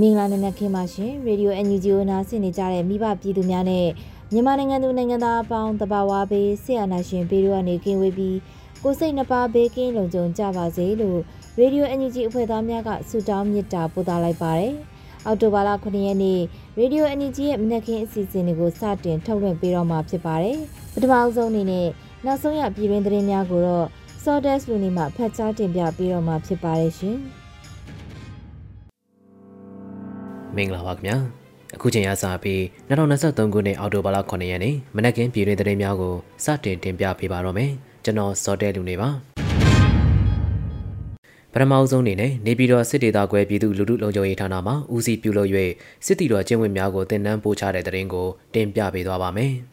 မင်္ဂလာနံနက်ခင်းပါရှင်ရေဒီယို NUG ကိုနားဆင်နေကြတဲ့မိဘပြည်သူများနဲ့မြန်မာနိုင်ငံသူနိုင်ငံသားအပေါင်းတဘာဝဘေးဆရာနာရှင်ဘေးတို့ကနေကင်းဝေးပြီးကိုစိတ်နှပါဘေးကင်းလုံခြုံကြပါစေလို့ရေဒီယို NUG အဖွဲ့သားများကဆုတောင်းမေတ္တာပို့သလိုက်ပါတယ်အော်တိုဘာလ9ရက်နေ့ရေဒီယို NUG ရဲ့မနက်ခင်းအစီအစဉ်တွေကိုစတင်ထုတ်လွှင့်ပေးတော့မှာဖြစ်ပါတယ်ပထမအဆုံးအနေနဲ့နောက်ဆုံးရပြည်တွင်းသတင်းများကိုတော့ Sawdust လူနေမှာဖတ်ကြားတင်ပြပေးတော့မှာဖြစ်ပါတယ်ရှင်။မင်္ဂလာပါခင်ဗျာ။အခုချိန်ရစပြီး2023ခုနှစ်အောက်တိုဘာလ9ရက်နေ့မနက်ခင်းပြည်တွင်သတင်းများကိုစတင်တင်ပြပေးပါတော့မယ်။ကျွန်တော် Sawdust လူနေပါ။ပထမအဆုံးအနေနဲ့နေပြည်တော်စစ်ဒေသခွဲပြည်သူလူထုလုံခြုံရေးဌာနမှဦးစီးပြုလုပ်၍စစ်တီတော်ကျင်းဝင်များကိုတင်နန်းပို့ချတဲ့တဲ့ရင်ကိုတင်ပြပေးသွားပါမယ်။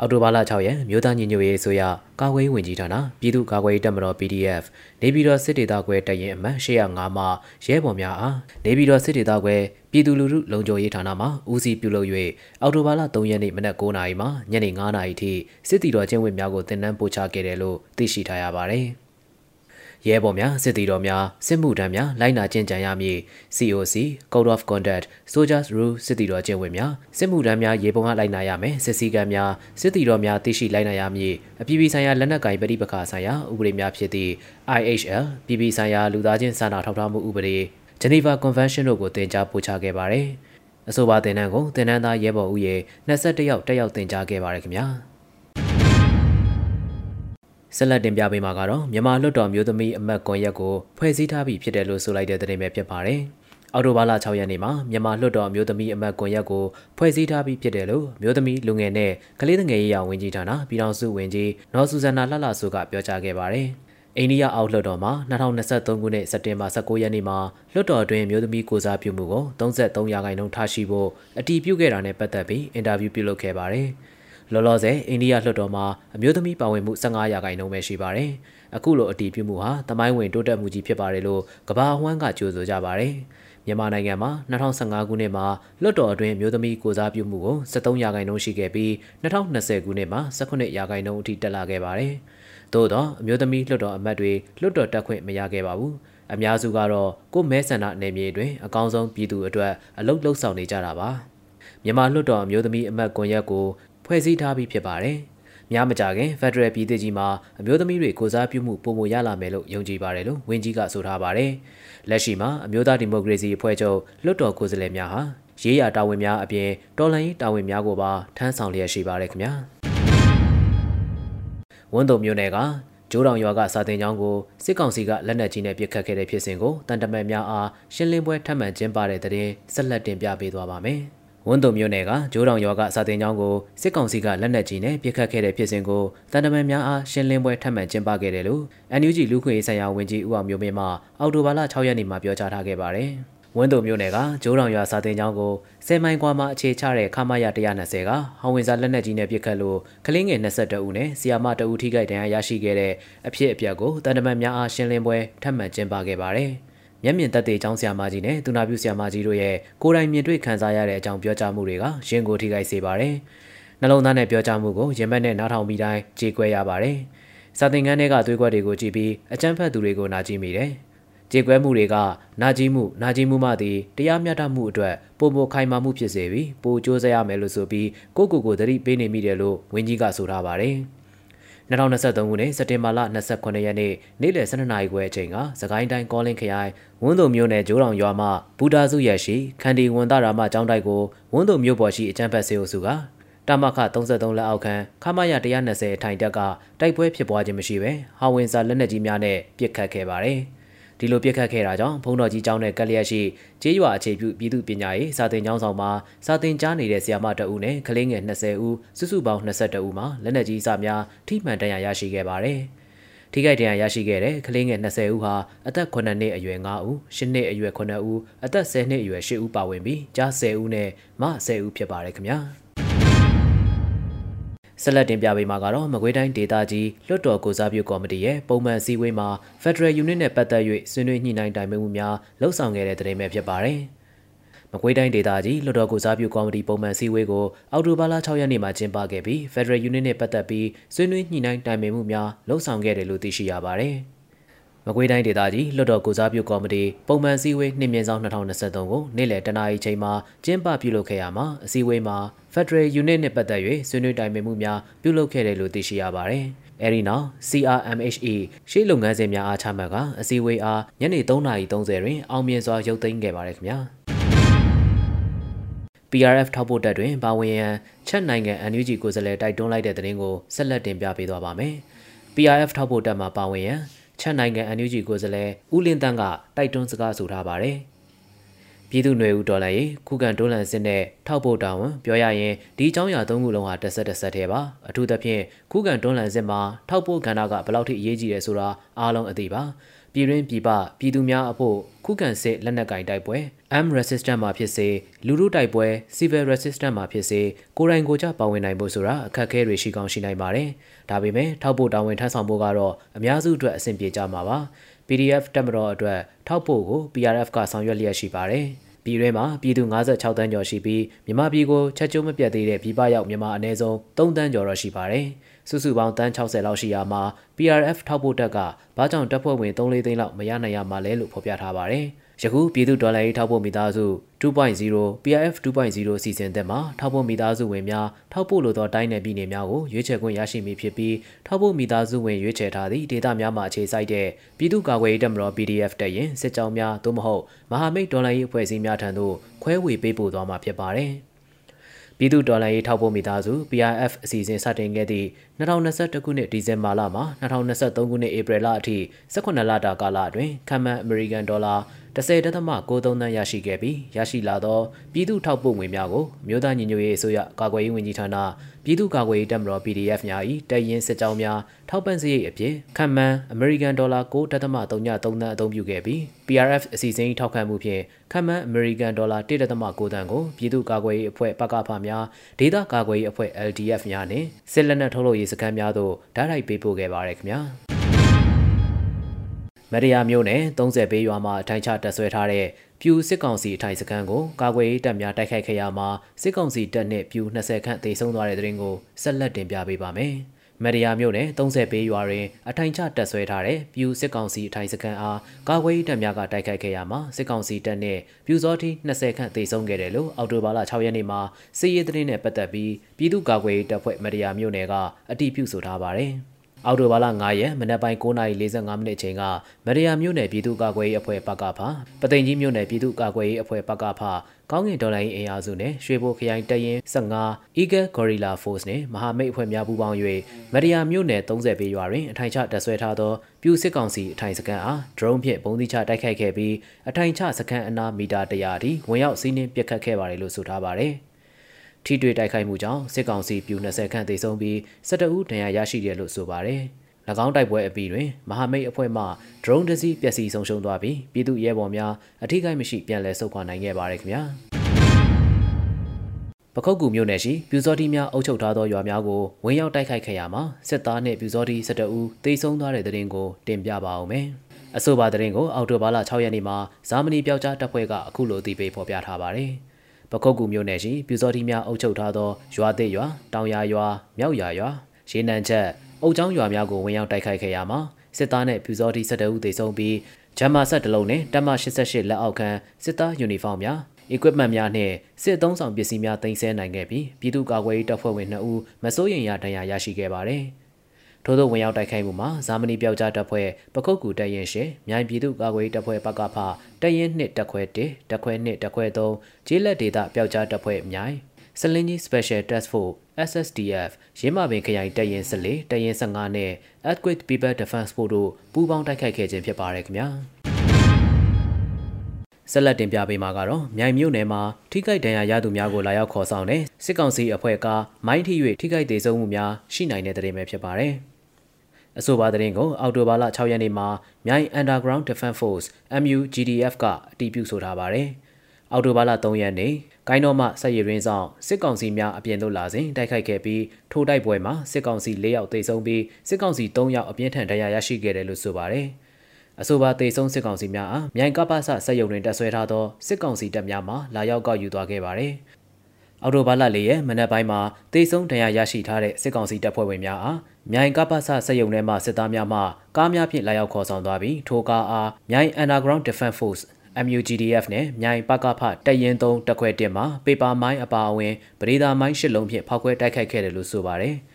အောက်တိုဘာလ6ရက်မြို့သားညီညွတ်ရေးဆိုရကာကွယ်ဝင်ကြီးဌာနပြည်သူ့ကာကွယ်ရေးတပ်မတော် PDF နေပြည်တော်စစ်ဒေသခွဲတရင်အမှတ်805မှရဲဘော်များအားနေပြည်တော်စစ်ဒေသခွဲပြည်သူလူထုလုံခြုံရေးဌာနမှဦးစီးပြုလုပ်၍အောက်တိုဘာလ3ရက်နေ့မနက်9:00နာရီမှညနေ9:00နာရီထိစစ်တီတော်ကျင်းဝင်များကိုတင်နန်းပို့ချခဲ့တယ်လို့သိရှိထားရပါတယ်။ ရဲဘော်များစစ်သည်တော်များစစ်မှုထမ်းများလိုက်နာကျင့်ကြံရမည် COC Code of Conduct Soldiers Rule စစ်သည်တော်ကျင့်ဝတ်များစစ်မှုထမ်းများရေပုံအားလိုက်နာရမယ်စစ်စည်းကမ်းများစစ်သည်တော်များသိရှိလိုက်နာရမည်အပြည်ပြည်ဆိုင်ရာလက်နက်ကင်ပဋိပက္ခဆိုင်ရာဥပဒေများဖြစ်သည့် IHL ပြည်ပြည်ဆိုင်ရာလူသားချင်းစာနာထောက်ထားမှုဥပဒေ Geneva Convention တို့ကိုတင် जा ပို့ချခဲ့ပါတယ်အဆိုပါတင်နန်းကိုတင်နန်းသားရဲဘော်ဦးရေ21ယောက်တက်ရောက်တင် जा ခဲ့ပါတယ်ခင်ဗျာ ဆက်လက်တင်ပြပေးမှာကတော့မြန်မာလွတ်တော်မျိုးသမီးအမတ်ကွန်ရက်ကိုဖွဲ့စည်းထားပြီးဖြစ်တယ်လို့ဆိုလိုက်တဲ့သတင်းပဲဖြစ်ပါတယ်။အော်တိုဘာလ6ရက်နေ့မှာမြန်မာလွတ်တော်မျိုးသမီးအမတ်ကွန်ရက်ကိုဖွဲ့စည်းထားပြီးဖြစ်တယ်လို့မျိုးသမီးလူငယ်နဲ့ကလေးငယ်ရေးရာဝန်ကြီးဌာနပြည်ထောင်စုဝန်ကြီးနော်ဆူဇန်နာလှလှဆိုကပြောကြားခဲ့ပါတယ်။အိန္ဒိယအောက်လွှတ်တော်မှာ2023ခုနှစ်စက်တင်ဘာ19ရက်နေ့မှာလွှတ်တော်အတွင်းမျိုးသမီးကိုစားပြုမှုကို33ရာခိုင်နှုန်းထားရှိဖို့အတည်ပြုခဲ့တာနဲ့ပတ်သက်ပြီးအင်တာဗျူးပြုလုပ်ခဲ့ပါတယ်။ လောလောဆယ်အိန္ဒိယလွှတ်တော်မှာအမျိုးသမီးပါဝင်မှု15ရာခိုင်နှုန်းပဲရှိပါတယ်။အခုလိုအတည်ပြုမှုဟာတမိုင်းဝင်တိုးတက်မှုကြီးဖြစ်ပါတယ်လို့ကဘာအဝမ်းကကြိုးဆိုကြပါတယ်။မြန်မာနိုင်ငံမှာ2015ခုနှစ်မှာလွှတ်တော်အတွင်းမျိုးသမီးကိုစားပြုမှုကို73ရာခိုင်နှုန်းရှိခဲ့ပြီး2020ခုနှစ်မှာ18ရာခိုင်နှုန်းအထိတက်လာခဲ့ပါတယ်။သို့သောအမျိုးသမီးလွှတ်တော်အမတ်တွေလွှတ်တော်တက်ခွင့်မရခဲ့ပါဘူး။အများစုကတော့ကိုမဲဆန္ဒနယ်မြေတွင်အကောင်းဆုံးပြည်သူအတွက်အလုတ်လှုပ်ဆောင်နေကြတာပါ။မြန်မာလွှတ်တော်အမျိုးသမီးအမတ်ကွန်ရက်ကို ဖွဲ့စည်းထားပြီးဖြစ်ပါတယ်။များမကြခင်ဖက်ဒရယ်ပြည်သူကြီးမှာအမျိုးသမီးတွေကိုစားပြုမှုပုံမရလာမယ်လို့ယုံကြည်ပါတယ်လို့ဝင်းကြီးကဆိုထားပါတယ်။လက်ရှိမှာအမျိုးသားဒီမိုကရေစီအဖွဲ့ချုပ်လွတ်တော်ကိုယ်စားလှယ်များဟာရေးရာတာဝန်များအပြင်တော်လှန်ရေးတာဝန်များကိုပါထမ်းဆောင်လျက်ရှိပါတယ်ခင်ဗျာ။ဝန်တုံမျိုးနယ်ကကျိုးတောင်ရွာကစာတင်ကျောင်းကိုစစ်ကောင်စီကလက်နက်ကြီးနဲ့ပစ်ခတ်ခဲ့တဲ့ဖြစ်စဉ်ကိုတန်တမန်များအားရှင်းလင်းပွဲထပ်မံကျင်းပတဲ့တဲ့ဆက်လက်တင်ပြပေးသွားပါမယ်။ ဝန်းတုံမြို့နယ်ကဂျိုးတောင်ရွာကစာတင်ကျောင်းကိုစစ်ကောင်စီကလက်နက်ကြီးနဲ့ပစ်ခတ်ခဲ့တဲ့ဖြစ်စဉ်ကိုတန်တမန်များအားရှင်းလင်းပွဲထပ်မံကျင်းပခဲ့တယ်လို့ NUG လူခွင့်ရေးဆိုင်ရာဝန်ကြီးဦးအောင်မျိုးမင်းမှအောက်တိုဘာလ6ရက်နေ့မှာပြောကြားထားခဲ့ပါတယ်။ဝန်းတုံမြို့နယ်ကဂျိုးတောင်ရွာစာတင်ကျောင်းကိုဆယ်မိုင်ကွာမှာအခြေချတဲ့ခမာရ120ကဟောင်ဝင်စာလက်နက်ကြီးနဲ့ပစ်ခတ်လို့ကလင်းငယ်22ဦးနဲ့ဆီယာမ2ဦးထိခိုက်ဒဏ်ရာရရှိခဲ့တဲ့အဖြစ်အပျက်ကိုတန်တမန်များအားရှင်းလင်းပွဲထပ်မံကျင်းပခဲ့ပါတယ်။ မျက်မြင်သက်သေအကြောင်းဆရာမကြီးနဲ့သူနာပြုဆရာမကြီးတို့ရဲ့ကိုယ်တိုင်မြင်တွေ့ခံစားရတဲ့အကြောင်းပြောကြားမှုတွေကရင်ကိုထိခိုက်စေပါတယ်။နှလုံးသားနဲ့ပြောကြားမှုကိုရင်ဘတ်နဲ့နားထောင်ပြီးတိုင်းကြေကွဲရပါတယ်။စာသင်ခန်းထဲကသွေးကွက်တွေကိုကြည့်ပြီးအကြမ်းဖက်သူတွေကိုနာကြည့်မိတယ်။ကြေကွဲမှုတွေကနာကြည့်မှုနာကြည့်မှုမှသည်တရားမျှတမှုအတွက်ပုံပေါ်ခိုင်မာမှုဖြစ်စေပြီးပိုကြိုးစားရမယ်လို့ဆိုပြီးကိုကိုကိုသတိပေးနေမိတယ်လို့ဝင်းကြီးကဆိုထားပါတယ်။ 2023ခုနှစ်စက်တင်ဘာလ29ရက်နေ့နေ့လယ်12နာရီခွဲအချိန်ကစကိုင်းတိုင်းကောလင်းခရိုင်ဝန်းတုံမြို့နယ်ဂျိုးတောင်ရွာမှဘူတာစုရက်ရှိခန္ဒီဝန်တရာမကျောင်းတိုက်ကိုဝန်းတုံမြို့ပေါ်ရှိအကြံဖက်စေအုပ်စုကတမခ33လက်အောက်ခံခမရ120အထိုင်တက်ကတိုက်ပွဲဖြစ်ပွားခြင်းမရှိဘဲဟာဝင်စာလက်နက်ကြီးများနဲ့ပစ်ခတ်ခဲ့ပါတယ်။ ဒီလိုပြက်ခတ်ခဲ့တာကြောင့်ဘုံတော်ကြီးကျောင်းနဲ့ကလျက်ရှိကျေးရွာအခြေပြုပြည်သူပညာရေးစာသင်ကျောင်းဆောင်မှာစာသင်ကြားနေတဲ့ဆရာမတအုပ်နဲ့ကလေးငယ်20ဦးစုစုပေါင်း22ဦးမှာလက်နက်ကြီးစများထိမှန်ဒဏ်ရာရရှိခဲ့ပါတယ်။ထိခိုက်ဒဏ်ရာရရှိခဲ့တဲ့ကလေးငယ်20ဦးဟာအသက်9နှစ်အရွယ်9ဦး10နှစ်အရွယ်9ဦးအသက်10နှစ်အရွယ်10ဦးပါဝင်ပြီးကြား10ဦးနဲ့မ10ဦးဖြစ်ပါတယ်ခင်ဗျာ။ ဆက်လက်တင်ပြပေးမှာကတော့မကွေးတိုင်းဒေသကြီးလွှတ်တော်ကိုစားပြုကော်မတီရဲ့ပုံမှန်စည်းဝေးမှာ Federal Unit နဲ့ပတ်သက်၍ဆွေးနွေးညှိနှိုင်းတိုင်ပင်မှုများလှုပ်ဆောင်ခဲ့တဲ့တဲ့တင်ပဲဖြစ်ပါတယ်။မကွေးတိုင်းဒေသကြီးလွှတ်တော်ကိုစားပြုကော်မတီပုံမှန်စည်းဝေးကိုအောက်တိုဘာလ6ရက်နေ့မှာကျင်းပခဲ့ပြီး Federal Unit နဲ့ပတ်သက်ပြီးဆွေးနွေးညှိနှိုင်းတိုင်ပင်မှုများလှုပ်ဆောင်ခဲ့တယ်လို့သိရှိရပါတယ်။ မကွေးတိုင်းဒေသကြီးလွှတ်တော်ကိုစားပြုကော်မတီပုံမှန်စည်းဝေးနှင်မြင့်ဆောင်2023ကိုနေ့လယ်တနာရီချိန်မှာကျင်းပပြုလုပ်ခဲ့ရမှာအစည်းအဝေးမှာ Federal Unit နဲ့ပတ်သက်၍ဆွေးနွေးတိုင်ပင်မှုများပြုလုပ်ခဲ့တယ်လို့သိရှိရပါတယ်။အဲဒီနောက် CRMHE ရှေ့လုပ်ငန်းစဉ်များအားချမှတ်ကအစည်းအဝေးအားညနေ3:30တွင်အောင်မြင်စွာရုပ်သိမ်းခဲ့ပါတယ်ခင်ဗျာ။ PRF ထောက်ပို့တက်တွင်ပါဝင်ရန်ချက်နိုင်ငံ NUG ကိုယ်စားလှယ်တိုက်တွန်းလိုက်တဲ့သတင်းကိုဆက်လက်တင်ပြပေးသွားပါမယ်။ PRF ထောက်ပို့တက်မှာပါဝင်ရန် ချက်နိုင်ငံအန်ယူဂျီကိုယ်စားလှယ်ဦးလင်းတန်းကတိုက်တွန်းစကားဆိုထားပါတယ်။ပြည်သူ့ຫນွေဦးဒေါ်လာရေးခုခံတွန်းလှန်စစ်နဲ့ထောက်ပို့တာဝန်ပြောရရင်ဒီအကြောင်းအရာသုံးခုလုံးဟာတစ်ဆက်တစ်ဆက်တည်းပါအထူးသဖြင့်ခုခံတွန်းလှန်စစ်မှာထောက်ပို့ကဏ္ဍကဘယ်လောက်ထိအရေးကြီးတယ်ဆိုတာအားလုံးအသိပါ ပြည်တွင်းပြည်ပပြည်သူများအဖို့ခုခံစစ်လက်နက်ကင်တိုက်ပွဲ M resistant မှာဖြစ်စေလူထုတိုက်ပွဲ civil resistant မှာဖြစ်စေကိုယ်တိုင်ကိုယ်ကျပါဝင်နိုင်ဖို့ဆိုတာအခက်အခဲတွေရှိကောင်းရှိနိုင်ပါတယ်။ဒါပေမဲ့ထောက်ပို့တာဝန်ထမ်းဆောင်ဖို့ကတော့အများစုအတွက်အဆင်ပြေကြမှာပါ။ PDF တက်မတော်အတွက်ထောက်ပို့ကို PRF ကဆောင်ရွက်လျက်ရှိပါတယ်။ပြည်တွင်းမှာပြည်သူ56တန်းကျော်ရှိပြီးမြန်မာပြည်ကိုချက်ကျုံမပြတ်သေးတဲ့ပြည်ပရောက်မြန်မာအနည်းဆုံး3တန်းကျော်တော့ရှိပါတယ်။ စုစုပေါင်းတန်း60လောက်ရှိရာမှာ PRF ထောက်ပို့တက်ကဘာကြောင့်တပ်ဖွဲ့ဝင်3-4သိန်းလောက်မရနိုင်ရမှာလဲလို့ဖော်ပြထားပါတယ်။ယခုပြည်သူဒေါ်လာရေးထောက်ပို့မိသားစု2.0 PRF 2.0စီစဉ်တဲ့မှာထောက်ပို့မိသားစုဝင်များထောက်ပို့လိုသောတိုင်းနယ်ပြည်နယ်များကိုရွေးချယ်ခွင့်ရရှိမည်ဖြစ်ပြီးထောက်ပို့မိသားစုဝင်ရွေးချယ်ထားသည့်ဒေသများမှာအခြေစိုက်တဲ့ပြည်သူ့ကာကွယ်ရေးတပ်မတော် PDF တပ်ရင်စစ်ကြောင်းများသို့မဟုတ်မဟာမိတ်ဒေါ်လာရေးအဖွဲ့အစည်းများထံသို့ခွဲဝေပေးပို့သွားမှာဖြစ်ပါတယ်။ ပြည်သူ့တော်လှန်ရေးထောက်ပို့မိသားစု PRF အစီအစဉ်စတင်ခဲ့သည့်2021ခုနှစ်ဒီဇင်ဘာလမှ2023ခုနှစ်ဧပြီလအထိ18လတာကာလအတွင်းခံမှန်အမေရိကန်ဒေါ်လာ10.93သန်းရရှိခဲ့ပြီးရရှိလာသောပြည်သူ့ထောက်ပို့ငွေများကိုမြို့သားညီညွတ်ရေးအစိုးရကာကွယ်ရေးဝန်ကြီးဌာန ပြည်သူ့ကာကွယ်ရေးတပ်မတော် PDF များ၏တပ်ရင်းစစ်ကြောင်းများထောက်ပံ့စရိတ်အဖြစ်ခံမှန်အမေရိကန်ဒေါ်လာ9.33သန်းအသုံးပြုခဲ့ပြီး PRF အစီအစဉ်ထောက်ခံမှုဖြင့်ခံမှန်အမေရိကန်ဒေါ်လာ1.9သန်းကိုပြည်သူ့ကာကွယ်ရေးအဖွဲ့ပကဖများဒေသကာကွယ်ရေးအဖွဲ့ LDF များနှင့်စစ်လက်နက်ထုတ်လုပ်ရေးစခန်းများသို့ဓာတ်ရိုက်ပေးပို့ခဲ့ပါရခင်ဗျာမရယာမျိုးနဲ့30ဘေးရွာမှာအထိုင်ချတက်ဆွဲထားတဲ့ ပြူစစ်ကောင်စီအထိုင်စခန်းကိုကာကွယ်ရေးတပ်များတိုက်ခိုက်ခဲ့ရမှာစစ်ကောင်စီတပ်နဲ့ပြူ20ခန့်သေဆုံးသွားတဲ့တဲ့ရင်ကိုဆက်လက်တင်ပြပေးပါမယ်။မရယာမြို့နယ်30ဘေးရွာတွင်အထိုင်ချတက်ဆွဲထားတဲ့ပြူစစ်ကောင်စီအထိုင်စခန်းအားကာကွယ်ရေးတပ်များကတိုက်ခိုက်ခဲ့ရမှာစစ်ကောင်စီတပ်နဲ့ပြူစောတိ20ခန့်သေဆုံးခဲ့တယ်လို့အော်တိုဘာလ6ရက်နေ့မှာစစ်ရေးသတင်းနဲ့ပတ်သက်ပြီးပြည်သူ့ကာကွယ်ရေးတပ်ဖွဲ့မရယာမြို့နယ်ကအတည်ပြုဆိုထားပါတယ်။ အောက်တိုဘာလ9ရက်မနက်ပိုင်း9:45မိနစ်ချိန်ကမရယာမြို့နယ်ပြည်သူ့ကာကွယ်ရေးအဖွဲ့ပကဖပသိမ်ကြီးမြို့နယ်ပြည်သူ့ကာကွယ်ရေးအဖွဲ့ပကဖကောင်းကင်ဒေါ်လာရေးအင်အားစုနဲ့ရွှေဘိုခရိုင်တရင်15 Eagle Gorilla Force နဲ့မဟာမိတ်အဖွဲ့များပူးပေါင်း၍မရယာမြို့နယ်30ပေရွာတွင်အထိုင်ချတပ်ဆွဲထားသောပြူစစ်ကောင်စီအထိုင်စခန်းအား drone ဖြင့်ပုံသီးချတိုက်ခိုက်ခဲ့ပြီးအထိုင်ချစခန်းအနားမီတာ100အထိဝင်ရောက်စီးနင်းပစ်ခတ်ခဲ့ပါတယ်လို့ဆိုထားပါတယ်။ ထိတွေ့တိုက်ခိုက်မှုကြောင့်စစ်ကောင်စီပြူ20ခန့်သေဆုံးပြီး12ဦးဒဏ်ရာရရှိတယ်လို့ဆိုပါတယ်။၎င်းတိုက်ပွဲအပြီးတွင်မဟာမိတ်အဖွဲ့မှ drone တစ်စီးပျက်စီးဆုံးရှုံးသွားပြီးပြည်သူရဲဘော်များအထိကိမရှိပြန်လည်ဆုတ်ခွာနိုင်ခဲ့ပါတယ်ခင်ဗျာ။ပခုတ်ကူမြို့နယ်ရှိပြူစောတိများအုပ်ချုပ်ထားသောရွာများကိုဝင်းရောက်တိုက်ခိုက်ခဲ့ရမှာစစ်သားနှင့်ပြူစောတိ12ဦးသေဆုံးသွားတဲ့တဲ့ရင်ကိုတင်ပြပါအောင်မယ်။အဆိုပါတဲ့ရင်ကိုအောက်တိုဘာလ6ရက်နေ့မှာဇာမနီပျောက်ကြားတပ်ဖွဲ့ကအခုလိုအသိပေးဖော်ပြထားပါတယ်။ ပခုတ်ကူမြို့နယ်ရှိပြူစောတိများအုပ်ချုပ်ထားသောရွာသစ်ရွာတောင်ယာရွာမြောက်ယာရွာရေနံချက်အုပ်ချောင်းရွာများကိုဝင်ရောက်တိုက်ခိုက်ခဲ့ရမှာစစ်သားနဲ့ပြူစောတိ၁၁ဦးသေဆုံးပြီးဂျမ်မာဆက်တလုံးနဲ့တပ်မ88လက်အောက်ခံစစ်သားယူနီဖောင်းများ equipment များနှင့်စစ်သုံးဆောင်ပစ္စည်းများတင်ဆက်နိုင်ခဲ့ပြီးပြည်သူ့ကာကွယ်ရေးတပ်ဖွဲ့ဝင်2ဦးမစိုးရိမ်ရဒဏ်ရာရရှိခဲ့ပါတယ်။ ထို့သောဝင်ရောက်တိုက်ခိုက်မှုမှာဇာမနီပျောက်ကြားတပ်ဖွဲ့ပခုတ်ကူတပ်ရင်ရှင်မြိုင်ပြည်သူ့ကာကွယ်တပ်ဖွဲ့ပကဖတပ်ရင်2တပ်ခွဲ1တပ်ခွဲ2တပ်ခွဲ3ဂျေးလက်ဒေသပျောက်ကြားတပ်ဖွဲ့မြိုင်စလင်းကြီး Special Task Force SSDF ရင်းမာပင်ခရိုင်တပ်ရင်14တပ်ရင်15နဲ့ Earthquake People Defense Force တို့ပူးပေါင်းတိုက်ခိုက်ခဲ့ခြင်းဖြစ်ပါတယ်ခင်ဗျာဆက်လက်တင်ပြပေးမှာကတော့မြိုင်မြို့နယ်မှာထိခိုက်ဒဏ်ရာရသူများကိုလာရောက်ခေါ်ဆောင်တဲ့စစ်ကောင်စီအဖွဲ့ကမိုင်းထိ၍ထိခိုက်ဒေဆုံးမှုများရှိနိုင်တဲ့တဲ့ရင်ပဲဖြစ်ပါတယ်။ အဆိုပါတဲ့ရင်ကိုအော်တိုဘာလ6ရက်နေ့မှာမြိုင် Underground Defense Force MUGDF ကအတည်ပြုဆိုထားပါတယ်။အော်တိုဘာလ3ရက်နေ့ကိုင်းတော်မှဆက်ရည်ရင်းဆောင်စစ်ကောင်စီများအပြင်သို့လာစဉ်တိုက်ခိုက်ခဲ့ပြီးထိုတိုက်ပွဲမှာစစ်ကောင်စီ၄ယောက်သေဆုံးပြီးစစ်ကောင်စီ၃ယောက်အပြင်းထန်ဒဏ်ရာရရှိခဲ့တယ်လို့ဆိုပါတယ်။အဆိုပါတေဆုံးစစ်ကောင်စီများအားမြိုင်ကပ္ပစစက်ရုံတွင်တပ်ဆွဲထားသောစစ်ကောင်စီတပ်များမှလာရောက်ကောက်ယူသွားခဲ့ပါတယ်။ အော်တိုဘာလ၄ရက်မနက်ပိုင်းမှာတေဆုံးဒဏ်ရာရရှိထားတဲ့စစ်ကောင်စီတပ်ဖွဲ့ဝင်များအားမြိုင်ကပ္ပစစက်ရုံထဲမှစစ်သားများမှကားများဖြင့်လာရောက်ခေါ်ဆောင်သွားပြီးထိုကားအားမြိုင် Underground Defense Force MUGDF နဲ့မြိုင်ပကဖတရင်သုံးတက်ခွဲတင်မှာပေပါမိုင်းအပါအဝင်ပရိဒါမိုင်းရှစ်လုံးဖြင့်ဖောက်ခွဲတိုက်ခိုက်ခဲ့တယ်လို့ဆိုပါတယ်။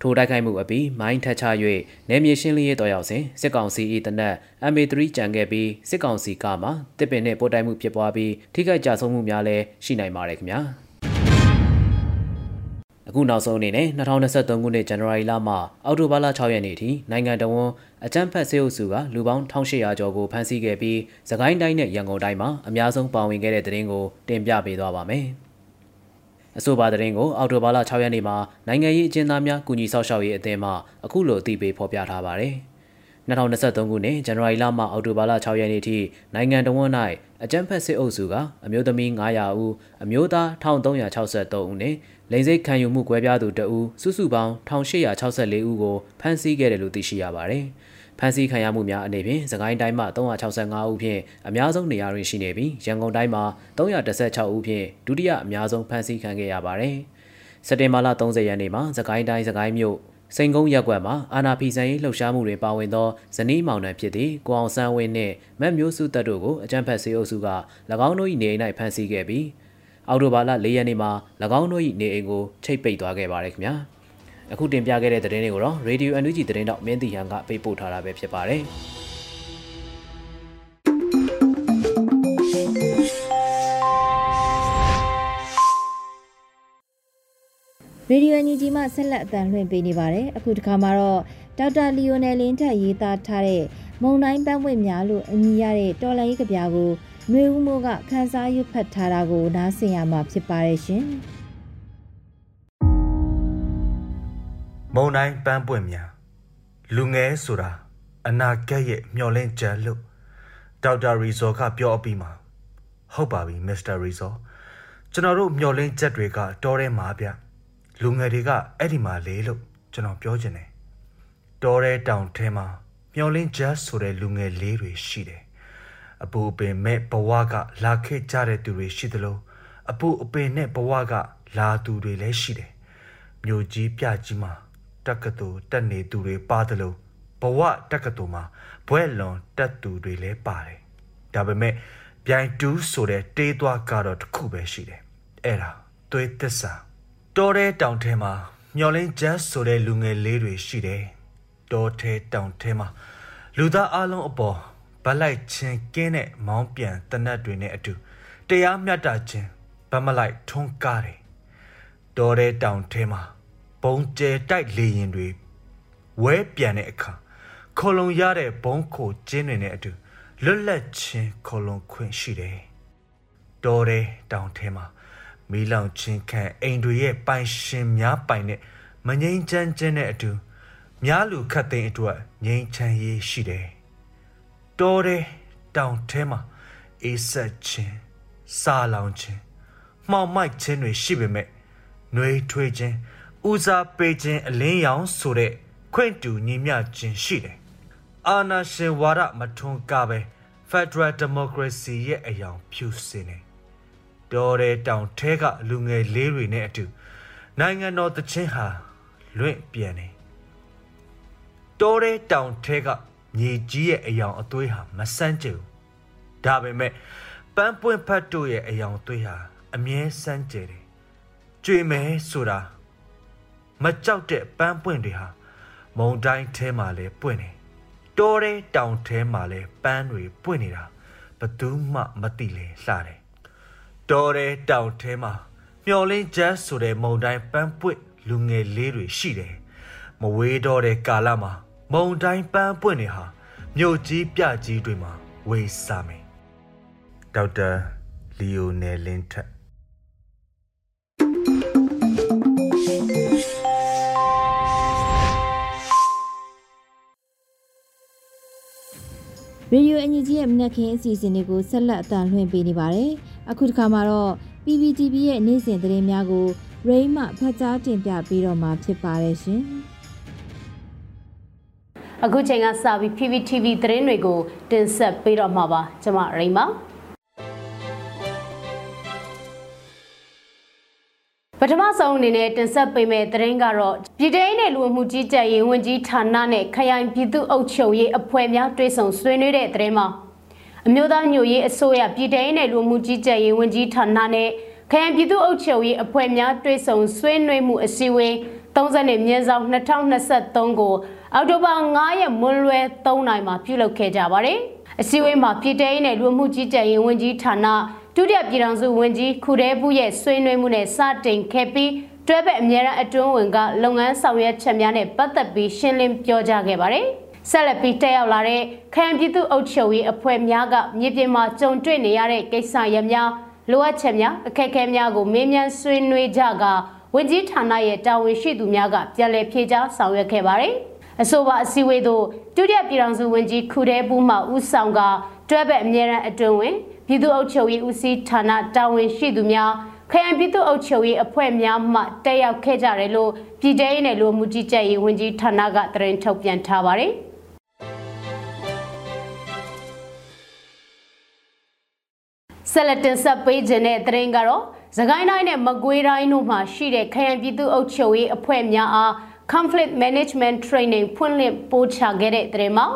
ထိုတိုက်ခိုက်မှုအပြီးမိုင်းထက်ချ၍နယ်မြေရှင်းလင်းရေးတော်ရောက်စဉ်စစ်ကောင်စီ၏တနက် MA3 ကြံခဲ့ပြီးစစ်ကောင်စီကမှတစ်ပင်နဲ့ပို့တိုက်မှုဖြစ်ပွားပြီးထိခိုက်ကြဆုံးမှုများလည်းရှိနိုင်ပါတယ်ခင်ဗျာ အခုနောက်ဆုံးအနေနဲ့2023ခုနှစ်ဇန်နဝါရီလမှအောက်တိုဘာလ6ရက်နေ့ထိနိုင်ငံတော်ဝန်အကြမ်းဖက်စေအုပ်စုကလူပေါင်း1800ကျော်ကိုဖမ်းဆီးခဲ့ပြီးသခိုင်းတိုင်းနဲ့ရန်ကုန်တိုင်းမှာအများဆုံးပါဝင်ခဲ့တဲ့တဲ့ရင်ကိုတင်ပြပေးသွားပါမယ်။အဆိုပါသတင်းကိုအော်တိုဘာလ6ရက်နေ့မှာနိုင်ငံရေးအကျဉ်းသားများကူညီဆောက်ရှောက်ရေးအသင်းမှအခုလိုအသိပေးဖော်ပြထားပါတယ်။ 2023ခုနှစ်ဇန်နဝါရီလမှအောက်တိုဘာလ6ရက်နေ့ထိနိုင်ငံတော်ဝန်၌အကြမ်းဖက်စစ်အုပ်စုကအမျိုးသမီး900ဦးအမျိုးသား1363ဦးနဲ့လိင်စိတ်ခံယူမှုကွဲပြားသူ2ဦးစုစုပေါင်း1864ဦးကိုဖမ်းဆီးခဲ့တယ်လို့သိရှိရပါတယ်။ဖမ်းဆီးခံရမှုများအနေဖြင့်စကိုင်းတိုင်းမှာ365ဦးဖြင့်အများဆုံးနေရာတွင်ရှိနေပြီးရန်ကုန်တိုင်းမှာ316ဦးဖြင့်ဒုတိယအများဆုံးဖမ်းဆီးခံခဲ့ရပါတယ်။စက်တင်ဘာလ30ရက်နေ့မှာစကိုင်းတိုင်းစကိုင်းမြို့ စိန်ကုန်းရက်ကွက်မှာအာနာဖီဆန်ရေးလှုပ်ရှားမှုတွေပါဝင်သောဇနီးမောင်နှံဖြစ်သည့်ကိုအောင်ဆန်းဝင်းနှင့်မတ်မျိုးစုတပ်တို့ကိုအကြမ်းဖက်စေအုပ်စုက၎င်းတို့၏နေအိမ်၌ဖမ်းဆီးခဲ့ပြီးအောက်တိုဘာလ၄ရက်နေ့မှာ၎င်းတို့၏နေအိမ်ကိုချိတ်ပိတ်သွားခဲ့ပါတယ်ခင်ဗျာ။အခုတင်ပြခဲ့တဲ့သတင်းတွေကိုတော့ Radio NUG သတင်းတော့မင်းတီဟန်ကပေးပို့ထားတာပဲဖြစ်ပါတယ် ရေဒီယိုအန်ယူဂျီမှဆက်လက်အသံလွှင့်ပေးနေပါတယ်။အခုတစ်ခါမှာတော့ဒေါက်တာလီယိုနယ်လင်းထက်ရေးသားထားတဲ့မုံတိုင်းပန်းပွင့်များလို့အမည်ရတဲ့တော်လိုင်းကဗျာကိုຫນွေဦးမိုးကခန်းစားရွတ်ဖတ်ထားတာကိုနားဆင်ရမှာဖြစ်ပါတယ်ရှင်။မုံတိုင်းပန်းပွင့်များလူငယ်ဆိုတာအနာဂတ်ရဲ့မျောလင့်ချက်လို့ဒေါက်တာရီဇော်ကပြောအပြီးမှာဟုတ်ပါပြီမစ္စတာရီဇော်ကျွန်တော်တို့မျောလင့်ချက်တွေကတောထဲမှာဗျ လူငယ်တွေကအဲ့ဒီမှာလေလို့ကျွန်တော်ပြောချင်တယ်တောထဲတောင်ထဲမှာမျောလင့်ချက်ဆိုတဲ့လူငယ်လေးတွေရှိတယ်အပူအပင်မဲ့ဘဝကလာခဲ့ကြတဲ့သူတွေရှိသလိုအပူအပင်နဲ့ဘဝကလာသူတွေလည်းရှိတယ်မြို့ကြီးပြကြီးမှာတက္ကသိုလ်တက်နေသူတွေပါတယ်လို့ဘဝတက္ကသိုလ်မှာဘွဲ့လွန်တက်သူတွေလည်းပါတယ်ဒါပေမဲ့ပြိုင်တူးဆိုတဲ့တေးသွားကတော့တစ်ခုပဲရှိတယ်အဲ့ဒါသွေးသစ္စာ တောထဲတောင်ထဲမှာမျောလင်းဂျတ်ဆိုတဲ့လူငယ်လေးတွေရှိတယ်တောထဲတောင်ထဲမှာလူသားအလုံးအပေါ်ဗလိုက်ချင်းကင်းတဲ့မောင်းပြန်တနတ်တွေနဲ့အတူတရားမျှတခြင်းဗမလိုက်ထုံးကားတယ်တောထဲတောင်ထဲမှာဘုံကျဲတိုက်လေရင်တွေဝဲပြန်တဲ့အခါခေါလုံရတဲ့ဘုံခိုကျင်းတွေနဲ့အတူလွတ်လပ်ခြင်းခေါလုံခွင့်ရှိတယ်။တော်တဲ့တောင်ထဲမှာ မီးလောင်ခြင်းခံအိမ်တွေရဲ့ပိုင်ရှင်များပိုင်တဲ့မငိမ့်ချမ်းခြင်းနဲ့အတူများလူခတ်သိမ်းအတွက်ငြိမ်းချမ်းရေးရှိတယ်။တော်တဲ့တောင်ထဲမှာအေးဆက်ခြင်းစာလောင်ခြင်းမှောင်မိုက်ခြင်းတွေရှိပေမဲ့နှွေးထွေးခြင်းဦးစားပေးခြင်းအလင်းရောင်ဆိုတဲ့ခွင့်တူညီမျှခြင်းရှိတယ်။အာဏာရှင်ဝါဒမထွန်းကားပဲ Federal Democracy ရဲ့အယောင်ဖြူစင်တယ်။ တော်တဲ့တောင်ထဲကလူငယ်လေးတွေနဲ့အတူနိုင်ငံတော်တခြင်းဟာလွင့်ပြန်တယ်။တော်တဲ့တောင်ထဲကမြေကြီးရဲ့အယောင်အသွေးဟာမဆန်းကျဘူး။ဒါပေမဲ့ပန်းပွင့်ဖတ်တို့ရဲ့အယောင်အသွေးဟာအမြဲစမ်းကြတယ်။ကြွေမဲဆိုတာမကြောက်တဲ့ပန်းပွင့်တွေဟာမုံတိုင်းထဲမှာလည်းပွင့်နေတောတဲ့တောင်ထဲမှာလည်းပန်းတွေပွင့်နေတာဘသူမှမသိလေလှတယ် တောတဲ့တောင်ထဲမှာမျော်လင်းချက်ဆိုတဲ့မုံတိုင်းပန်းပွင့်လူငယ်လေးတွေရှိတယ်မဝေးတော့တဲ့ကာလမှာမုံတိုင်းပန်းပွင့်နေဟာမြို့ကြီးပြကြီးတွေမှာဝေးစားမယ်ဒေါက်တာလီယိုနယ်လင်းထက် ရေဒီယိုအန်ယူဂျီရဲ့မနက်ခင်းအစီအစဉ်တွေကိုဆက်လက်အသံလွှင့်ပေးနေပါတယ်။အခုတစ်ခါမှာတော့ PPTV ရဲ့နေ့စဉ်သတင်းများကိုရိမ့်မှဖတ်ကြားတင်ပြပေးတော့မှာဖြစ်ပါတယ်ရှင်။အခုချိန်ကစပြီး PPTV သတင်းတွေကိုတင်ဆက်ပေးတော့မှာပါ။ကျွန်မရိမ့်ပါ။ ပထမဆုံးအနေနဲ့တင်ဆက်ပေးမယ့်သတင်းကတော့ပြည်ထောင်နဲ့လူမှုကြီးကြပ်ရေးဝန်ကြီးဌာနနဲ့ခရိုင်ပြည်သူ့အုပ်ချုပ်ရေးအဖွဲ့များတွဲဆုံဆွေးနွေးတဲ့သတင်းမှာအမျိုးသားညွရေးအစိုးရပြည်ထောင်နဲ့လူမှုကြီးကြပ်ရေးဝန်ကြီးဌာနနဲ့ခရိုင်ပြည်သူ့အုပ်ချုပ်ရေးအဖွဲ့များတွဲဆုံဆွေးနွေးမှုအစည်းအဝေး30နှစ်မြင်းဆောင်2023ကိုအောက်တိုဘာ9ရက်မွန်းလွဲ3နိုင်မှာပြုလုပ်ခဲ့ကြပါတယ်။အစည်းအဝေးမှာပြည်ထောင်နဲ့လူမှုကြီးကြပ်ရေးဝန်ကြီးဌာန ဒုတိယပြည်ထောင်စုဝန်ကြီးခုရဲဘူးရဲ့ဆွေးနွေးမှုနဲ့စတင်ခဲ့ပြီးတွဲဘက်အမြဲတမ်းအတွင်းဝင်ကလုပ်ငန်းဆောင်ရွက်ချက်များနဲ့ပတ်သက်ပြီးရှင်းလင်းပြောကြားခဲ့ပါတယ်။ဆက်လက်ပြီးတက်ရောက်လာတဲ့ခရိုင်ပြည်သူ့အုပ်ချုပ်ရေးအဖွဲ့များကမြေပြင်မှာကြုံတွေ့နေရတဲ့ကိစ္စရပ်များလိုအပ်ချက်များအခက်အခဲများကိုမေးမြန်းဆွေးနွေးကြကဝန်ကြီးဌာနရဲ့တာဝန်ရှိသူများကပြန်လည်ဖြေကြားဆောင်ရွက်ခဲ့ပါတယ်။အဆိုပါအစည်းအဝေးသို့ဒုတိယပြည်ထောင်စုဝန်ကြီးခုရဲဘူးမှဦးဆောင်ကတွဲဘက်အမြဲတမ်းအတွင်းဝင် ပြည်သူ့အုပ်ချုပ်ရေးဦးစီးဌာနတာဝန်ရှိသူများခရိုင်ပြည်သူ့အုပ်ချုပ်ရေးအဖွဲ့များမှတက်ရောက်ခဲ့ကြတယ်လို့ပြည်ထောင်ရေးနယ်လူမှုကြီးကြပ်ရေးဝန်ကြီးဌာနကသတင်းထုတ်ပြန်ထားပါတယ်။ဆက်လက်တင်ဆက်ပေးခြင်းတဲ့သတင်းကတော့သခိုင်းတိုင်းနဲ့မကွေးတိုင်းတို့မှာရှိတဲ့ခရိုင်ပြည်သူ့အုပ်ချုပ်ရေးအဖွဲ့များအား conflict management training ဖွင့်လှစ်ပို့ချခဲ့တဲ့သတင်းမှာ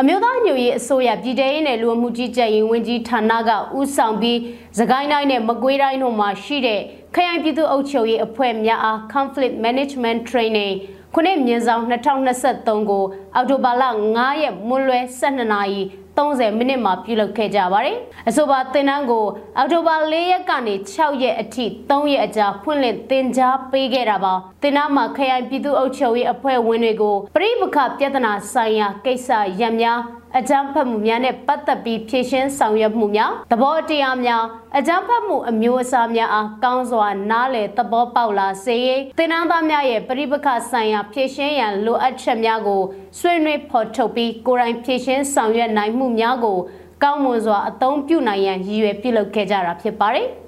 အမျိုးသားညွရေးအစိုးရပြည်ထောင်ရေးနယ်လူမှုကြီးကြပ်ရေးဝန်ကြီးဌာနကဦးဆောင်ပြီးသခိုင်းတိုင်းနဲ့မကွေးတိုင်းတို့မှာရှိတဲ့ခရိုင်ပြည်သူ့အုပ်ချုပ်ရေးအဖွဲ့များအား conflict management training ခုနှစ်မြင်းဆောင်2023ကိုအောက်တိုဘာလ9ရက်မွန်းလွဲ12နာရီ 30မိနစ်မှာပြုလုပ်ခဲ့ကြပါတယ်။အဆိုပါသင်တန်းကိုအောက်တိုဘာ4ရက်ကနေ6ရက်အထိ3ရက်အကြာဖွင့်လှစ်သင်ကြားပေးခဲ့တာပါ။သင်တန်းမှာခရိုင်ပြည်သူ့အုပ်ချုပ်ရေးအဖွဲ့ဝင်တွေကိုပြိပခပြဿနာဆိုင်ရာကိစ္စရပ်များ အကြမ်းဖက်မှုများနဲ့ပတ်သက်ပြီးဖြည့်ရှင်းဆောင်ရွက်မှုများသဘောတရားများအကြမ်းဖက်မှုအမျိုးအစားများအားကောင်းစွာနားလည်သဘောပေါက်လာစေရေးသင်တန်းသားများရဲ့ပြိပခဆိုင်ရာဖြည့်ရှင်းရန်လိုအပ်ချက်များကိုဆွေးနွေးဖော်ထုတ်ပြီးကိုယ်တိုင်ဖြည့်ရှင်းဆောင်ရွက်နိုင်မှုများကိုကောင်းမွန်စွာအသုံးပြုနိုင်ရန်ရည်ရွယ်ပြုလုပ်ခဲ့ကြတာဖြစ်ပါတယ်။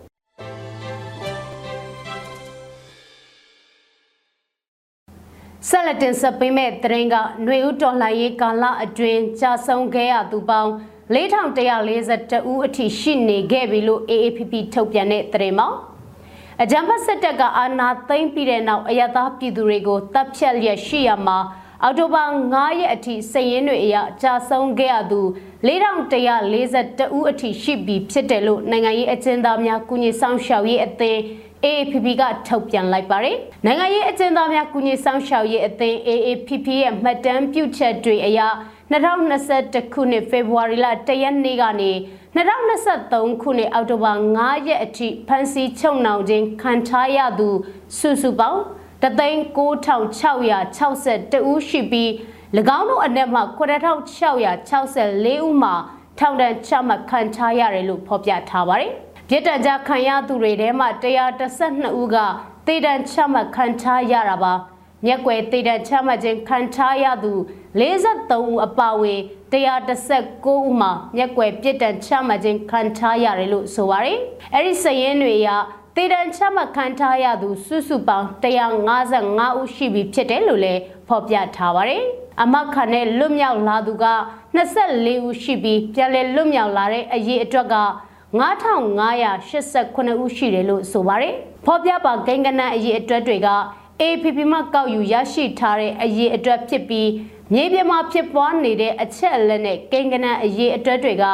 ဆက်လက်တင်ဆက်ပေးမဲ့သတင်းကຫນွေဦးတော်လှန်ရေးကာလအတွင်းကြာဆုံးခဲ့ရသူပေါင်း4142ဦးအထိရှိနေခဲ့ပြီလို့ AAPP ထုတ်ပြန်တဲ့သတင်းမှာအကြံဖတ်စစ်တပ်ကအာဏာသိမ်းပြီးတဲ့နောက်အရသာပြည်သူတွေကိုတပ်ဖြတ်လျက်ရှိရမှာအော်တိုဘာ9ရက်အထိစည်ရင်းတွေအရကြာဆုံးခဲ့ရသူ4142ဦးအထိရှိပြီဖြစ်တယ်လို့နိုင်ငံရေးအကျဉ်းသားများကုညီဆောင်ရှောက်ရေးအသင်း AAPP ကထုတ်ပြန်လိုက်ပါတယ်။နိုင်ငံရေးအကျဉ်းသားများကုညီဆောင်ရှောက်ရေးအသင်း AAPP ရဲ့မှတ်တမ်းပြုချက်တွေအရ2021ခုနှစ်ဖေဖော်ဝါရီလ1ရက်နေ့ကနေ2023ခုနှစ်အောက်တိုဘာ9ရက်အထိဖမ်းဆီးချုပ်နှောင်ခြင်းခံထားရသူစုစုပေါင်း39662ဦးရှိပြီး၎င်းတို့အနက်မှ9664ဦးမှာထောင်ဒဏ်ချမှတ်ခံထားရတယ်လို့ဖော်ပြထားပါတယ်။ ပြစ်ဒဏ်ကြခံရသူတွေထဲမှာ112ဦးကသေဒဏ်ချမှတ်ခံထားရတာပါမျက်ွယ်သေဒဏ်ချမှတ်ခြင်းခံထားရသူ53ဦးအပါအဝင်119ဦးမှာမျက်ွယ်ပြစ်ဒဏ်ချမှတ်ခြင်းခံထားရတယ်လို့ဆိုပါတယ်အဲ့ဒီစရင်တွေအရသေဒဏ်ချမှတ်ခံထားရသူစုစုပေါင်း155ဦးရှိပြီဖြစ်တယ်လို့လည်းဖော်ပြထားပါတယ်အမခနဲ့လွတ်မြောက်လာသူက24ဦးရှိပြီးပြန်လည်လွတ်မြောက်လာတဲ့အရေးအတွက်က 9589ဦးရှိတယ်လို့ဆိုပါတယ်။ဖော်ပြပါဂိင်္ဂနန်အရေးအတွက်တွေက APP မှကောက်ယူရရှိထားတဲ့အရေးအတွက်ဖြစ်ပြီးမြေပြင်မှာဖြစ်ပွားနေတဲ့အချက်အလက်နဲ့ဂိင်္ဂနန်အရေးအတွက်တွေက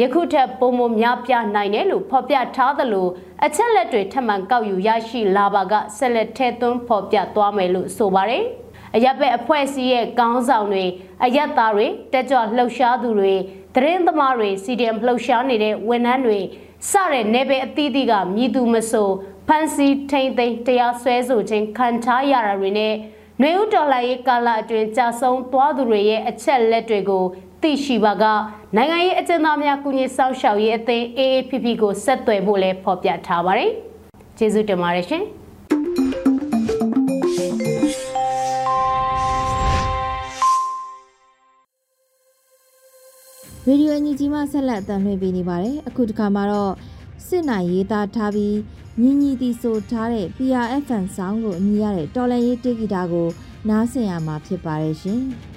ယခုထက်ပုံမများပြနိုင်တယ်လို့ဖော်ပြထားသလိုအချက်လက်တွေထပ်မံကောက်ယူရရှိလာပါကဆက်လက်ထဲသွင်းဖော်ပြသွားမယ်လို့ဆိုပါတယ်။အရက်ပဲအဖွဲ့အစည်းရဲ့ကောင်းဆောင်တွေအရက်သားတွေတက်ကြွလှုပ်ရှားသူတွေ သတင်းသမားတွေ CDM လှုပ်ရှားနေတဲ့ဝန်ထမ်းတွေစတဲ့နေပယ်အသီးသီးကမြည်သူမဆိုဖန်စီထိမ့်သိမ်းတရားစွဲဆိုခြင်းခံထားရတာတွေနဲ့နွေဦးတော်လှန်ရေးကာလအတွင်းကြာဆုံးသွားသူတွေရဲ့အချက်လက်တွေကိုသိရှိပါကနိုင်ငံရေးအကျဉ်းသားများကုညီဆောင်ရှောက်ရေးအသင်း AAPP ကိုဆက်သွယ်ဖို့လည်းဖော်ပြထားပါတယ်။ကျေးဇူးတင်ပါတယ်ရှင်။ ရေဒီယိုအန်ဂျီမှဆက်လက်အသံလွှင့်ပေးနေပါတယ်အခုတခါမှာတော့စစ်နိုင်ရေးသားထားပြီးညီညီတီဆိုထားတဲ့ PRFN ဆောင်းကိုအမည်ရတဲ့တော်လန်ရေးတေဂီတာကိုနားဆင်ရမှာဖြစ်ပါတယ်ရှင်။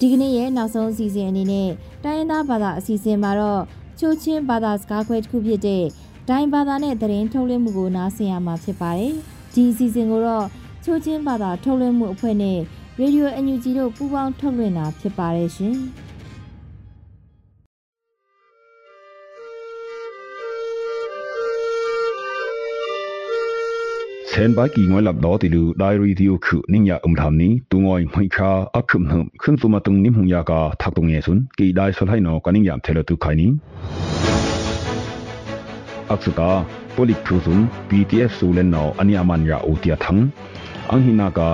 ဒီကနေ့ရဲ့နောက်ဆုံးအစီအစဉ်အနေနဲ့တိုင်းရင်းသားဘာသာအစီအစဉ်မှာတော့ချိုးချင်းဘာသာစကားခွဲတစ်ခုဖြစ်တဲ့ဒိုင်းဘာသာနဲ့သတင်းထုတ်လွှင့်မှုကိုနားဆင်ရမှာဖြစ်ပါတယ်။ဒီအစီအစဉ်ကိုတော့ချိုးချင်းဘာသာထုတ်လွှင့်မှုအဖွဲ့နဲ့ Radio NUG တို့ပူးပေါင်းထုတ်လွှင့်တာဖြစ်ပါတယ်ရှင်။ 10 ba ki ngoi lap do ti lu diary ti u khu ning ya um tham ni tu ngoi mai kha a khum hum khun tu ma tung ni hung ya ka thak tung ye sun ki dai sol hai no ka ning yam thelo tu khai ni aksuka polik khu sun ptf su len no ania man ya u tia thang ang hina ka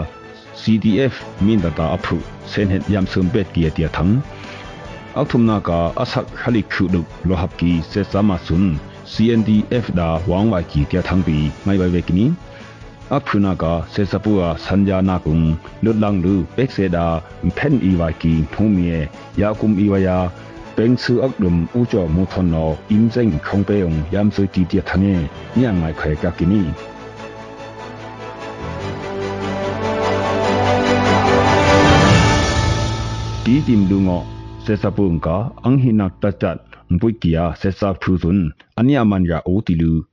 cdf min da ta apru sen het yam sum bet ki tia thang akthumna ka asak khalik khu du lo hap ki se sama sun CNDF ดาวางไว้กี่เตียทั้งปีไม่ไว้เวกินี้ အခုနာကစေစပူအစัญญาနာကုံလွတ်လန်းလူပက်စေဒါဖန်အီဝါကီထုံမီယာကုံအီဝါယာပင်းဆူအကဒုံဥချောမူထနောအင်းဇင်ခုံပေယုံယမ်ဆွေတီတီထငေညံငိုင်ခွေကကီနီတီတင်လူငောစေစပုန်ကအန်ဟိနတ်တတ်ပုိကီယာစေစာဖူဇွန်အနိယမန်ယာအိုတီလူ PDF สูเลนเนาะตูคาอัง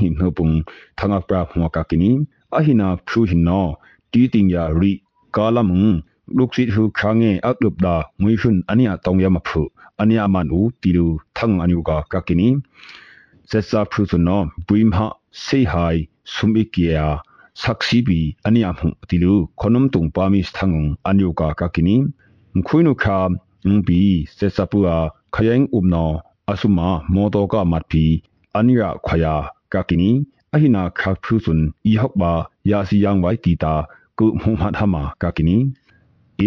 หิมเฮปุงทางอัปราหัวกากินีအဟိနာဖရူဟိနောတီတင်ယာရီကာလမုံลูกศิษย์ฮูคางเงอักลุบดางွေชุนอันนี้ตองยามဖုอันนี้มันอูတီလူထန်းအန်ယူကကကိနီဆက်စာဖရူစနောဘွိမဟာစေဟိုင်ဆုမိကီယာsắc si bi ani am hu tilu khonum tung pa mi thangong anyu ka ka kini mkhuinu kha ngbi se sapua khayeng umno asuma moto ka mat phi ania khaya ka kini ahina kha phru sun i hok ba ya si yang wai ti ta ku mu ma thama ka kini International Mintachu Organization IMCO Heal the War CEA Norway Thum Don Ulu အဆုမမောတောကမတ်ဖီအနိယခယာကကိနီအဟိနာခါဖုစွန်ဤဟောက်ပါယာစီယန်ဝိုင်တီတာကုမုမထမကကိနီ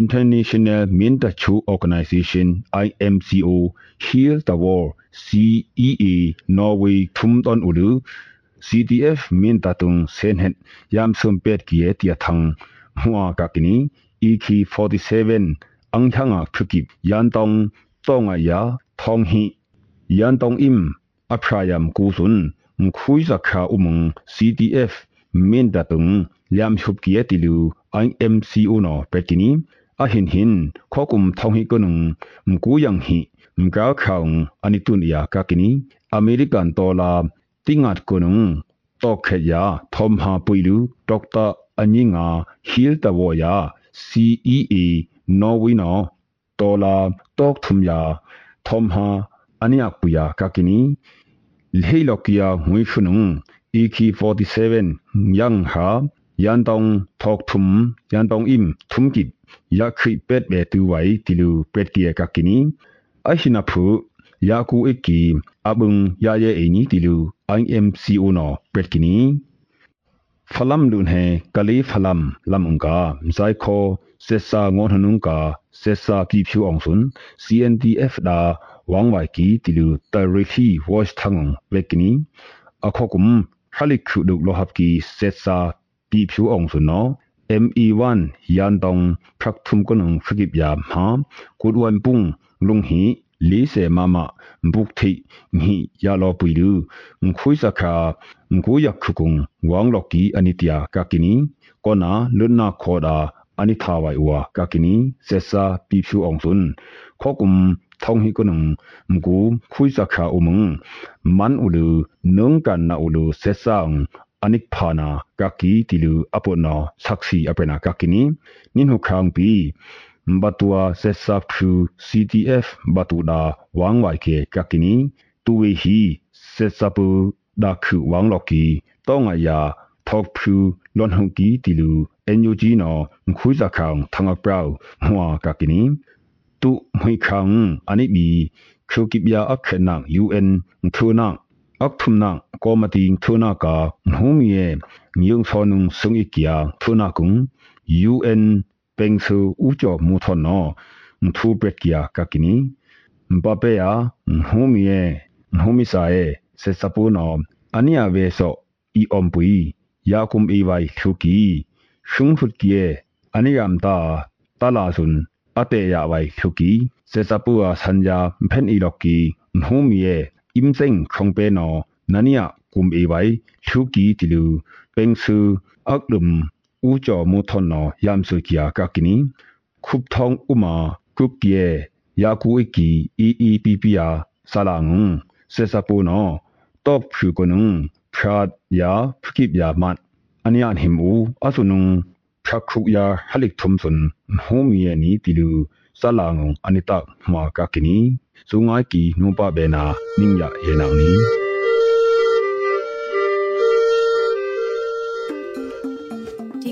International Mintachu Organization IMCO Heal the War CEA Norway Thumton Ulu CDF Mintatung Senhen Yamsum Pet Kie Tia Thang Hua Kakini EK47 Angthanga Phukip Yantong Tonga Ya Thonghi yan tong im aphrayam ku sun mkhui zakha umung ctf min datung liam hup kia tilu imco no petini a hin hin khokum thong hi kunung mku yang hi mga khaung anitun ya kakini american dola tingat kunung tokhya thom ha puilu doctor anyinga hil tawoya cea norway no dola tok thumya thom ha ani apuya kakini leilokia huishunung iki 47 yang ha yantong thok thum yantong im thumkit yakhi pet be tu wai tilu petia kakini aishina phu yaku iki abung yaye eni tilu imco no petkini ဖလမ်လုန်ဟေကလီဖလမ်လမ်ငါမဇိုက်ခိုဆက်ဆာငေါနနုံကာဆက်ဆာကီဖြူအောင်စွန် CNDF ဒါဝမ်ဝိုင်ကီတီလူတရီဖီဝါ့ချ်ထငဝက်ကနီအခေါကုမ်ဟလိခုဒုလဟပ်ကီဆက်ဆာပီဖြူအောင်စွန်နော် ME1 yan dong phrak thum ko nong phagip yam ha kudwan pung lung hi 40မမဘုတ်ထိငိယာလောပူလူငခွိစခာငကိုယခုကုံဝေါငလော်ကီအနိတယာကကိနီကောနာလွတ်နာခောဒါအနိသာဝိုင်ဝါကကိနီဆက်စာပီဖြူအောင်စွန်းခောကုံထောင်းဟိကနုံမကူခွိစခာအုံမန်ဥလူနုံကန်နာဥလူဆက်ဆောင်အနိဖာနာကကီတီလူအပုနောဆက်စီအပနာကကိနီနင်ဟုခေါင်ပီ batua sesa phu CTF batuda wangwai ke kakini tuwe hi sesa pu da khu wangloki tonga ya thok phu lon hu ki tilu NUG no khu za khang thanga prau hwa kakini tu mui khang ani bi khu ki bia akhena UN thuna ak thumna ko mati thuna ka nhumi ye ngyung thonung sungi kia thuna kung UN ပင်ဆူဥကြောမူထနောမထူပက်ကီယာကကီနီမပပေယာဟိုမီယေဟိုမီဆာယေစေစပူနောအနိယဝေဆောဤအုံပူယာကုမ်အီဝိုင်ထုကီရှုံဖုတ်ကီယေအနိယမ်တာတလာဆွန်အတေယာဝိုင်ထုကီစေစပူအာဆန်ယာဖန်အီလော်ကီဟိုမီယေအင်စင်ခုံပေနောနနိယကုမ်အီဝိုင်ထုကီတီလူပင်ဆူအကလုံ ဥကြောမူထနောယမ်ဆုကီယာကကိနီခုပ်ထောင်းဥမာခုပ်ကေယာကူအီကီအီအီပီပီယာဆာလာငုံဆေဆာပူနောတော့ဖြူကနုံဖရာယာဖကိပယာမတ်အနိယန်ဟိမူအဆုနုံဖရာခုယာဟလိထုမ်ဆွန်ဟိုမီယနီတီလူဆာလာငုံအနိတမာကကိနီဇုံငိုင်းကီနုံပဘေနာနင်းရဟေနောင်နီ